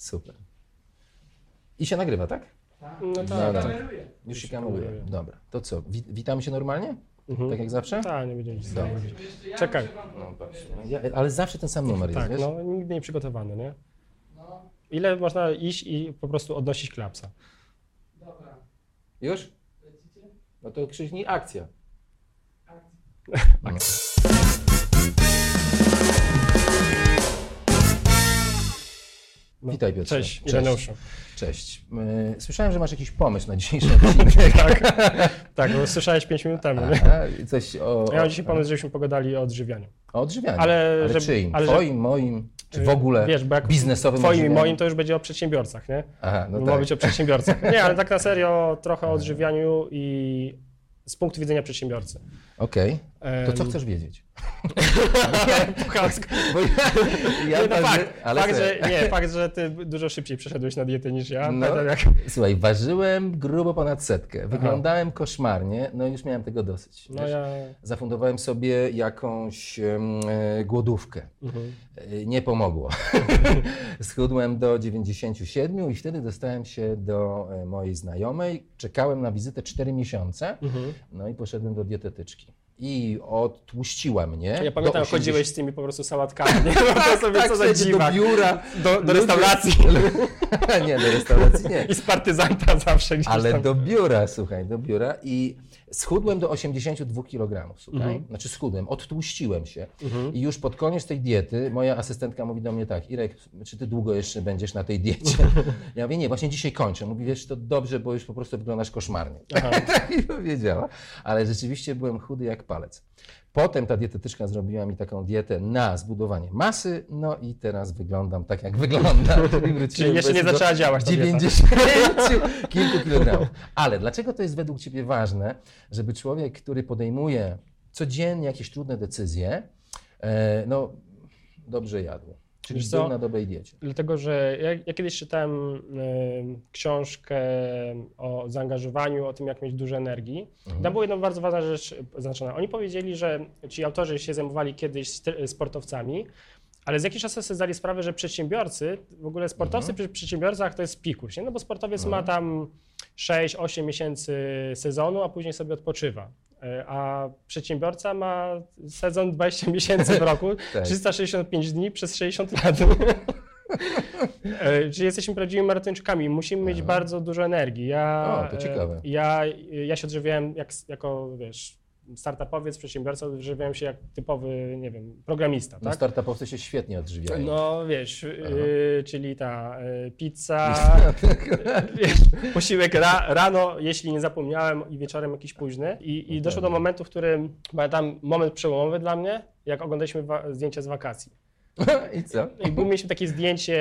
Super. I się nagrywa, tak? No tak, Dobra. tak. Już się kameruje. Dobra. To co, wi- witamy się normalnie? Mhm. Tak jak zawsze? Tak, nie będziemy nic Dobra. Czekaj. No. No, ja, ale zawsze ten sam numer jest, Tak, wiesz? no nigdy nie przygotowany, nie? Ile można iść i po prostu odnosić klapsa? Już? No to krzyknij akcja. No. No. Witaj Piotrze. Cześć, Ireneuszu. Cześć. Y, Słyszałem, że masz jakiś pomysł na dzisiejszy odcinek. tak, tak, bo słyszałeś 5 minut temu? Aha, coś o, Ja o, mam dzisiaj pomysł, żebyśmy pogadali o odżywianiu. o odżywianiu. Ale ale żeby- czyim? ale Twoim, moim, czy w ogóle Wiesz, bo jak biznesowym Twoim i moim to już będzie o przedsiębiorcach, nie? Aha, no tak. być o przedsiębiorcach. Nie, ale tak na serio trochę o odżywianiu i z punktu widzenia przedsiębiorcy. Okej. To co chcesz wiedzieć? Pucharsko. Bo ja, ja Nie, no fakt, ale fakt, że, nie, fakt, że ty dużo szybciej przeszedłeś na dietę niż ja. No. Jak, Słuchaj, ważyłem grubo ponad setkę. Wyglądałem koszmarnie, no i już miałem tego dosyć. no ja... Zafundowałem sobie jakąś e, głodówkę. Mhm. E, Nie pomogło. Schudłem do 97 i wtedy dostałem się do e, mojej znajomej. Czekałem na wizytę 4 miesiące, Mhm. no i poszedłem do dietetyczki. I odtłuściła mnie. Ja pamiętam, 80 chodziłeś z tymi po prostu sałatkami. Nie wyobrażam sobie, tak, co za dziwak. do biura. Do, do restauracji. nie, do restauracji nie. I z partyzanta zawsze gdzieś Ale tam. do biura, słuchaj, do biura i schudłem do 82 kg, słuchaj. Mhm. Znaczy schudłem, odtłuściłem się i już pod koniec tej diety moja asystentka mówi do mnie tak, Irek, czy ty długo jeszcze będziesz na tej diecie? Ja mówię, nie, właśnie dzisiaj kończę. Mówi, wiesz, to dobrze, bo już po prostu wyglądasz koszmarnie. Tak mi powiedziała, ale rzeczywiście byłem chudy jak palec. Potem ta dietetyczka zrobiła mi taką dietę na zbudowanie masy, no i teraz wyglądam tak, jak wyglądam. Czyli, jeszcze nie zaczęła działać ta dieta. 90 kilku kilogramów. Ale dlaczego to jest według Ciebie ważne, żeby człowiek, który podejmuje codziennie jakieś trudne decyzje, e, no dobrze jadł? Czyli co? na dobrej diecie. Dlatego, że ja, ja kiedyś czytałem y, książkę o zaangażowaniu, o tym, jak mieć dużo energii. Mhm. Tam była jedna bardzo ważna rzecz zaznaczona. Oni powiedzieli, że ci autorzy się zajmowali kiedyś st- sportowcami, ale z jakiś czas sobie zdali sprawę, że przedsiębiorcy, w ogóle sportowcy przy przedsiębiorcach to jest pikuś, nie? no bo sportowiec ma tam 6-8 miesięcy sezonu, a później sobie odpoczywa. E, A przedsiębiorca ma sezon 20 miesięcy w roku, Tak. 365 dni przez 60 lat. E, Czyli jesteśmy prawdziwymi maratończykami. Musimy mieć bardzo dużo energii. Ja, O, to ciekawe. e, Ja, ja się odżywiałem jak, jako, wiesz, startupowiec, przedsiębiorca, odżywiałem się jak typowy, nie wiem, programista, No tak? startupowcy się świetnie odżywiają. No wiesz, y, czyli ta y, pizza, wiesz, posiłek ra, rano, jeśli nie zapomniałem, i wieczorem jakiś późny. I, i doszło do momentu, w którym, pamiętam, moment przełomowy dla mnie, jak oglądaliśmy zdjęcia z wakacji. I co? I był- mieliśmy takie zdjęcie,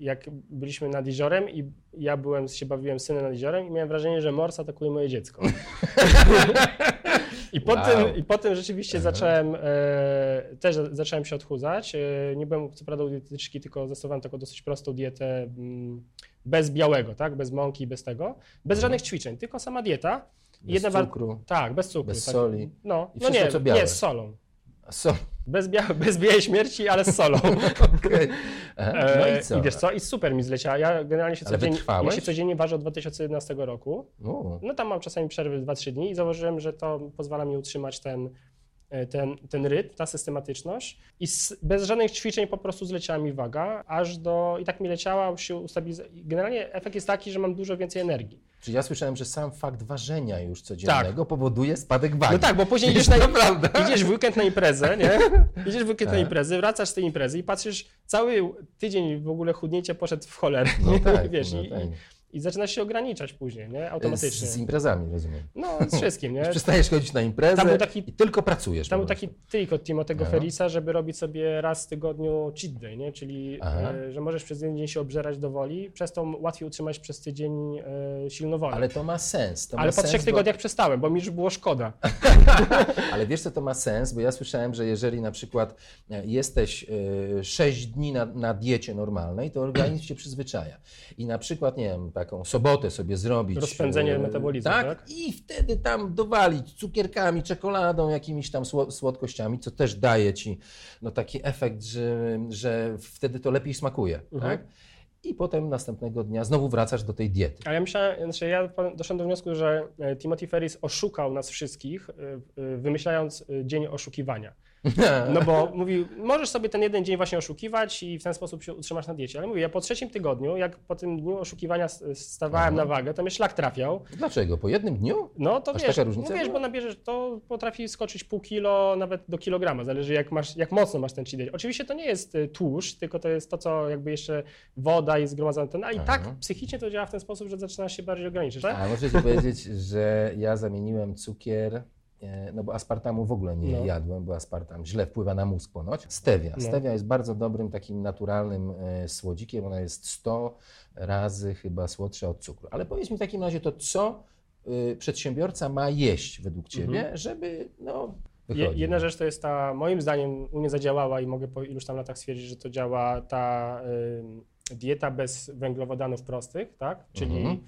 jak byliśmy nad jeziorem i ja byłem, się bawiłem synem nad jeziorem i miałem wrażenie, że mors atakuje moje dziecko. I po, Wow. tym, I potem rzeczywiście zacząłem, e, też zacząłem się odchudzać. E, nie byłem co prawda u dietetyczki, tylko zastosowałem taką dosyć prostą dietę mm, bez białego, tak? bez mąki, bez tego. Bez żadnych ćwiczeń, tylko sama dieta. Bez bar- cukru. Tak, bez cukru. Bez tak. soli. No, I no wszystko, nie, co białe. nie, z solą. Co? Bez, bia- bez białej śmierci, ale z solą. Okej. Aha, No E, i co? I wiesz co, i super mi zleciała. Ja generalnie się codziennie, ja się codziennie ważę od 2011 roku. U, No tam mam czasami przerwy 2-3 dni i zauważyłem, że to pozwala mi utrzymać ten, e, ten, ten rytm, ta systematyczność. I z, bez żadnych ćwiczeń po prostu zleciała mi waga, aż do... I tak mi leciała, się ustabilizować. Generalnie efekt jest taki, że mam dużo więcej energii. Czyli ja słyszałem, że sam fakt ważenia już codziennego powoduje spadek wagi. No tak, bo później idziesz, na, idziesz w weekend na imprezę, nie? Idziesz w weekend na Tak. imprezę, wracasz z tej imprezy i patrzysz, cały tydzień w ogóle chudnięcie poszedł w cholerę. No tak, wiesz, no i, tak. I, zaczynasz się ograniczać później, nie? Z, Automatycznie. z imprezami, rozumiem. No, z wszystkim, nie? Przestajesz chodzić na imprezę taki- i tylko pracujesz. Tam był taki trik od Timotego No. Ferisa, żeby robić sobie raz w tygodniu cheat day, nie? czyli e, że możesz przez jeden dzień się obżerać do woli, przez to łatwiej utrzymać przez tydzień e, silną wolę. Ale to ma sens. To Ale ma po sens, trzech bo- tygodniach przestałem, bo mi już było szkoda. Ale wiesz, co to ma sens? Bo ja słyszałem, że jeżeli na przykład e, jesteś e, 6 dni na, na diecie normalnej, to organizm się przyzwyczaja. I na przykład, nie wiem, tak taką sobotę sobie zrobić. Rozpędzenie e, metabolizmu, tak? tak? I wtedy tam dowalić cukierkami, czekoladą, jakimiś tam sło- słodkościami, co też daje ci no, taki efekt, że, że wtedy to lepiej smakuje. Mhm. Tak? I potem następnego dnia znowu wracasz do tej diety. Ale ja myślałem, znaczy ja doszedłem do wniosku, że e, Timothy Ferris oszukał nas wszystkich, e, wymyślając dzień oszukiwania. No bo mówił, możesz sobie ten jeden dzień właśnie oszukiwać i w ten sposób się utrzymasz na diecie. Ale mówię, ja po trzecim tygodniu, jak po tym dniu oszukiwania stawałem Aha. na wagę, to mnie szlak trafiał. Dlaczego? Po jednym dniu? No to Aż wiesz, no wiesz, bo nabierzesz, to potrafi skoczyć pół kilo nawet do kilograma, zależy jak, masz, jak mocno masz ten cheat day. Oczywiście to nie jest y, tłuszcz, tylko to jest to, co jakby jeszcze woda i zgromadzone ten, ale i Aha. tak psychicznie to działa w ten sposób, że zaczynasz się bardziej ograniczyć. Tak? A możecie powiedzieć, że ja zamieniłem cukier, no bo aspartamu w ogóle nie No. jadłem, bo aspartam źle wpływa na mózg ponoć. Stevia. No. Stevia jest bardzo dobrym takim naturalnym e, słodzikiem, ona jest 100 razy chyba słodsza od cukru. Ale powiedz mi w takim razie to, co y, przedsiębiorca ma jeść według Ciebie, żeby no, Je, jedna rzecz to jest ta, moim zdaniem u mnie zadziałała i mogę po iluś tam latach stwierdzić, że to działa ta y, dieta bez węglowodanów prostych, tak? Czyli Mhm.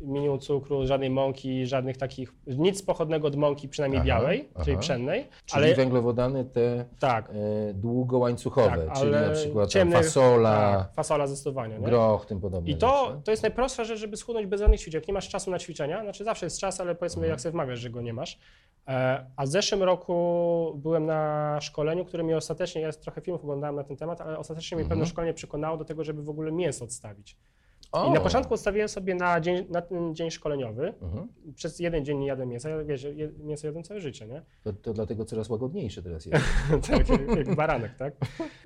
Minimum cukru, żadnej mąki, żadnych takich, nic pochodnego od mąki, przynajmniej Aha, białej, czyli aha. pszennej. Czyli ale węglowodany te tak, e, długołańcuchowe, tak, czyli na przykład ciemnych- fasola, tak, fasola. Nie? groch, tym podobne I to, rzeczy. to jest najprostsza rzecz, żeby schudnąć bez żadnych ćwiczeń. Jak nie masz czasu na ćwiczenia, znaczy zawsze jest czas, ale powiedzmy, Mhm. jak sobie wmawiasz, że go nie masz. E, A w zeszłym roku byłem na szkoleniu, które mnie ostatecznie, ja trochę filmów oglądałem na ten temat, ale ostatecznie mnie Mhm. pewne szkolenie przekonało do tego, żeby w ogóle mięso odstawić. O! I na początku odstawiłem sobie na, dzień, na ten dzień szkoleniowy. Mhm. Przez jeden dzień nie jadłem mięsa. Ja, wiesz, je, mięso jadłem całe życie, nie? To, to dlatego coraz łagodniejsze teraz jest. tak, jak- baranek, tak?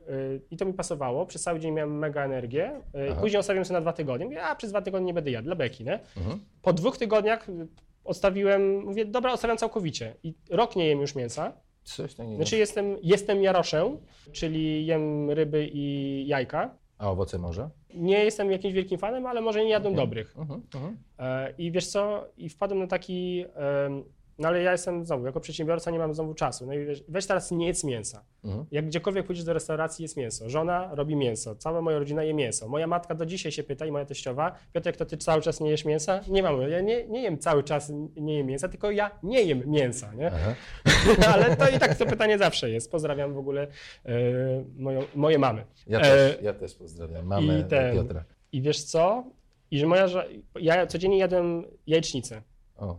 Y, I to mi pasowało. Przez cały dzień miałem mega energię. Y, Aha. Później odstawiłem sobie na dwa tygodnie. Mówię, a przez dwa tygodnie nie będę jadł, dla beki, nie? Mhm. Po dwóch tygodniach odstawiłem, mówię, dobra, odstawiam całkowicie. I rok nie jem już mięsa. Coś takiego. Znaczy jestem, jestem jaroszem, czyli jem ryby i jajka. A owoce morza? Nie jestem jakimś wielkim fanem, ale może nie jadłem dobrych. Mhm, mhm. E, I wiesz co, i wpadłem na taki, no ale ja jestem znowu, jako przedsiębiorca nie mam znowu czasu. No i wiesz, weź teraz nie jedz mięsa. Mhm. Jak gdziekolwiek pójdziesz do restauracji, jest mięso. Żona robi mięso, cała moja rodzina je mięso. Moja matka do dzisiaj się pyta i moja teściowa, Piotrek, to ty cały czas nie jesz mięsa? Nie mam, ja nie, nie jem cały czas, nie jem mięsa, tylko ja nie jem mięsa, nie? Ale to i tak to pytanie zawsze jest. Pozdrawiam w ogóle e, moją, moje mamy. Ja, E, też, ja też pozdrawiam mamę i ten- Piotra. I wiesz co? I że moja, ja codziennie jadłem jajecznicę. O,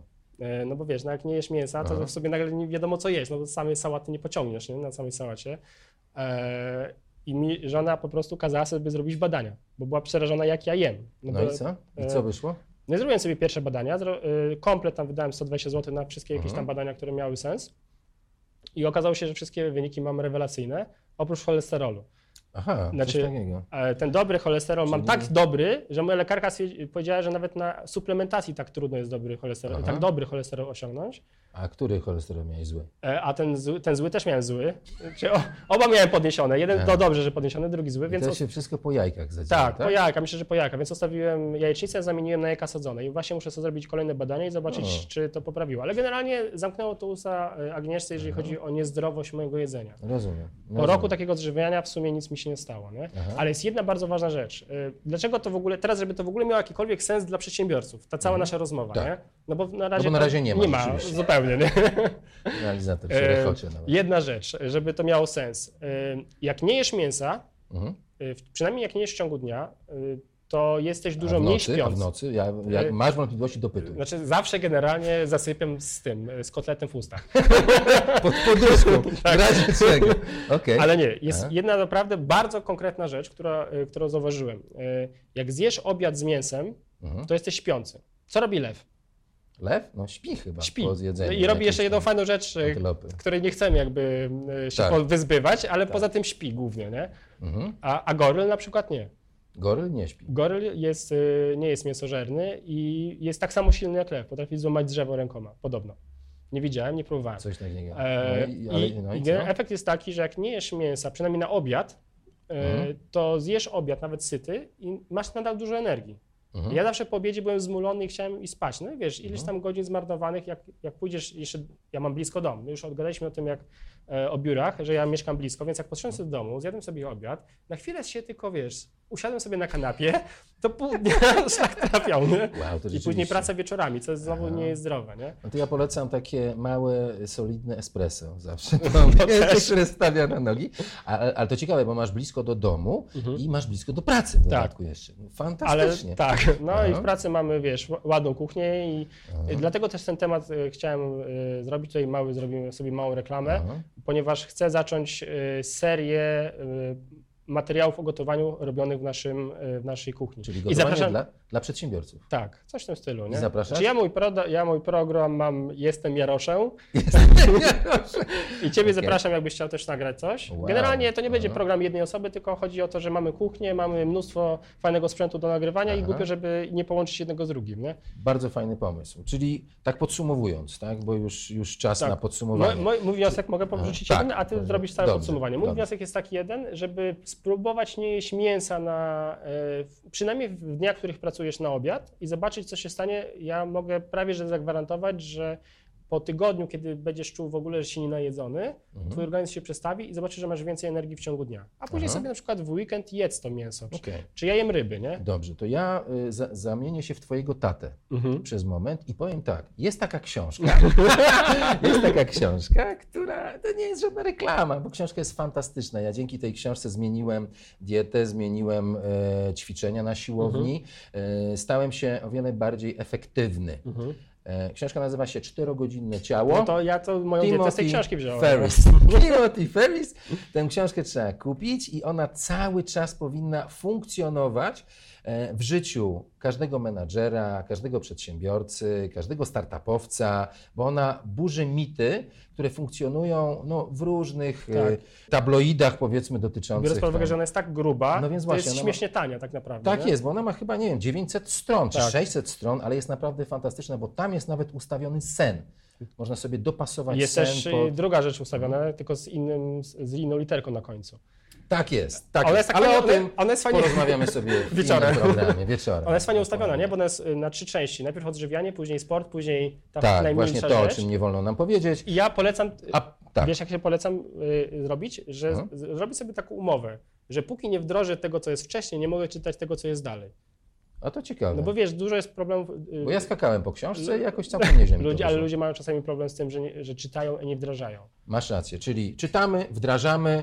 No bo wiesz, no jak nie jesz mięsa, to Aha. w sobie nagle nie wiadomo co jeść, no bo samej sałaty nie pociągniesz, nie? Na samej sałacie. E, I mi żona po prostu kazała sobie zrobić badania, bo była przerażona jak ja jem. no bo, i co? I e, co wyszło? No i zrobiłem sobie pierwsze badania, zro, y, komplet tam wydałem 120 zł na wszystkie jakieś Mhm. tam badania, które miały sens. I okazało się, że wszystkie wyniki mam rewelacyjne, oprócz cholesterolu. Aha, znaczy-. E, Ten dobry cholesterol mam Czyli- tak dobry, że moja lekarka powiedziała, że nawet na suplementacji tak trudno jest dobry cholesterol, Aha. tak dobry cholesterol osiągnąć. A który cholesterol miałeś zły? E, A ten zły, ten zły też miałem zły. Znaczy, o, oba miałem podniesione. Jeden Aha. to dobrze, że podniesiony, drugi zły, I więc to się wszystko po jajkach zadziała, tak, po jajka, myślę, że po jajka, więc zostawiłem jajecznicę, zamieniłem na jajka sadzone i właśnie muszę sobie zrobić kolejne badania i zobaczyć, O. czy to poprawiło. Ale generalnie zamknęło to usta e, Agnieszce, jeżeli Aha. chodzi o niezdrowość mojego jedzenia. Rozumiem. Po rozumiem. roku takiego odżywiania w sumie nic mi się nie stało, nie? Aha. Ale jest jedna bardzo ważna rzecz. Y, Dlaczego to w ogóle, teraz żeby to w ogóle miało jakikolwiek sens dla przedsiębiorców, ta cała Mhm. nasza rozmowa, Tak. nie? No bo na razie, bo na razie nie ma Nie ma, zupełnie, nie? Realizator się rechocie nawet. Jedna rzecz, żeby to miało sens. Y, Jak nie jesz mięsa, Mhm. y, przynajmniej jak nie jesz w ciągu dnia, y, to jesteś dużo mniej a w śpiący. nocy, ja, jak E, masz wątpliwości, dopytuj. Znaczy zawsze generalnie zasypiam z tym, y, z kotletem w ustach. Pod poduszką, razie czego. Okej. Ale nie, jest Aha. jedna naprawdę bardzo konkretna rzecz, która, y, którą zauważyłem. Y, Jak zjesz obiad z mięsem, Mhm. to jesteś śpiący. Co robi lew? Lew? No śpi chyba Śpi. po zjedzeniu. No I robi jeszcze jedną tam fajną rzecz, y, antylopy. której nie chcemy jakby y, się Tak. wyzbywać, ale poza tym śpi głównie, nie? Mhm. A, a goryl na przykład nie. Goryl nie śpi. Goryl jest, y, nie jest mięsożerny i jest tak samo silny jak lew. Potrafi złamać drzewo rękoma, podobno. Nie widziałem, nie próbowałem. Coś takiego. E, No i, I, no i i efekt jest taki, że jak nie jesz mięsa, przynajmniej na obiad, e, Mhm. to zjesz obiad nawet syty i masz nadal dużo energii. Mhm. Ja zawsze po obiedzie byłem zmulony i chciałem iść spać. No i wiesz, ileś Mhm. tam godzin zmarnowanych, jak, jak pójdziesz jeszcze, ja mam blisko dom, my już odgadaliśmy o tym, jak o biurach, że ja mieszkam blisko, więc jak podszedłem sobie do domu, zjadłem sobie obiad, na chwilę się tylko, wiesz, usiadłem sobie na kanapie, to pół dnia szlak trafiał, nie? Wow, to I później praca wieczorami, co znowu Aha. nie jest zdrowe, nie? No to ja polecam takie małe, solidne espresso zawsze. To wiecie, które stawia na nogi. Ale, ale to ciekawe, bo masz blisko do domu i masz blisko do pracy w dodatku jeszcze. No, Ale Fantastycznie. tak, no i Aha. w pracy mamy, wiesz, ładną kuchnię i Aha. i dlatego też ten temat e, chciałem e, zrobić tutaj mały, zrobimy sobie małą reklamę. Ponieważ chcę zacząć e, serię e, materiałów o gotowaniu robionych w, naszym, e, w naszej kuchni. Czyli I gotowanie zapraszam, dla, dla przedsiębiorców. tak, coś w tym stylu, nie? zapraszasz? Czy ja mój, proda, ja mój program mam Jestem Jaroszem i Ciebie Okej. zapraszam, jakbyś chciał też nagrać coś. Wow. Generalnie to nie będzie Aha. program jednej osoby, tylko chodzi o to, że mamy kuchnię, mamy mnóstwo fajnego sprzętu do nagrywania i Aha. głupio, żeby nie połączyć jednego z drugim, nie? Bardzo fajny pomysł. Czyli tak podsumowując, tak, bo już, już czas Tak. na podsumowanie. Mój, mój, wniosek mogę porzucić Tak. jeden, a ty zrobisz całe Dobrze. podsumowanie. Mój Dobrze. wniosek jest taki jeden, żeby spróbować nie jeść mięsa na, e, przynajmniej w dniach, w których pracujesz na obiad i zobaczyć, co się stanie. Ja mogę prawie że zagwarantować, że po tygodniu, kiedy będziesz czuł w ogóle, że się nie najedzony, Mhm. twój organizm się przestawi i zobaczysz, że masz więcej energii w ciągu dnia. A później Aha. sobie na przykład w weekend jedz to mięso. Czy, Okej. czy ja jem ryby, nie? Dobrze, to ja y, za, zamienię się w twojego tatę Mhm. przez moment i powiem tak. Jest taka książka, jest taka książka, która to nie jest żadna reklama, bo książka jest fantastyczna. Ja dzięki tej książce zmieniłem dietę, zmieniłem e, ćwiczenia na siłowni, e, stałem się o wiele bardziej efektywny. Mhm. E, książka nazywa się Czterogodzinne ciało. No to ja to moją dietę z tej książki wziąłem. Ferris. Timothy Ferris. Tę książkę trzeba kupić i ona cały czas powinna funkcjonować e, w życiu każdego menadżera, każdego przedsiębiorcy, każdego startupowca, bo ona burzy mity, które funkcjonują no, w różnych e, Tak. tabloidach, powiedzmy, dotyczących. Biorąc pod uwagę, że ona jest tak gruba, No więc właśnie, jest ma- śmiesznie tania tak naprawdę. tak nie? jest, bo ona ma chyba, nie wiem, 900 stron czy Tak. 600 stron, ale jest naprawdę fantastyczna, bo tam jest nawet ustawiony sen. Można sobie dopasować Jest sen. też y, pod- druga rzecz ustawiona, tylko z, innym, z inną literką na końcu. Tak jest, tak jest. tak Ale fajnie- o tym ona jest fajnie- porozmawiamy sobie w Wieczorem. programie, wieczorem. Ona jest fajnie ustawiona, nie? Bo ona jest y, na trzy części. Najpierw odżywianie, później sport, później ta Tak, właśnie to, o rzecz. czym nie wolno nam powiedzieć. I ja polecam, A, tak, wiesz jak się polecam y, zrobić? Że Mhm. zrobić sobie taką umowę, że póki nie wdrożę tego, co jest wcześniej, nie mogę czytać tego, co jest dalej. a to ciekawe. No bo wiesz, dużo jest problemów. y, Bo ja skakałem po książce i jakoś całkiem nieźle mi ludzie, ale ludzie mają czasami problem z tym, że, nie, że czytają i nie wdrażają. Masz rację, czyli czytamy, wdrażamy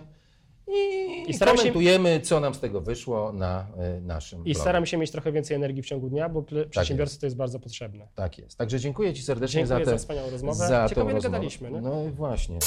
i, I staram się- komentujemy, co nam z tego wyszło na y, naszym I blogu. staram się mieć trochę więcej energii w ciągu dnia, bo ple- przedsiębiorcy to jest bardzo potrzebne. Tak jest. Także dziękuję Ci serdecznie Dziękuję za za tę wspaniałą rozmowę. za Ciekawie nie? No i właśnie.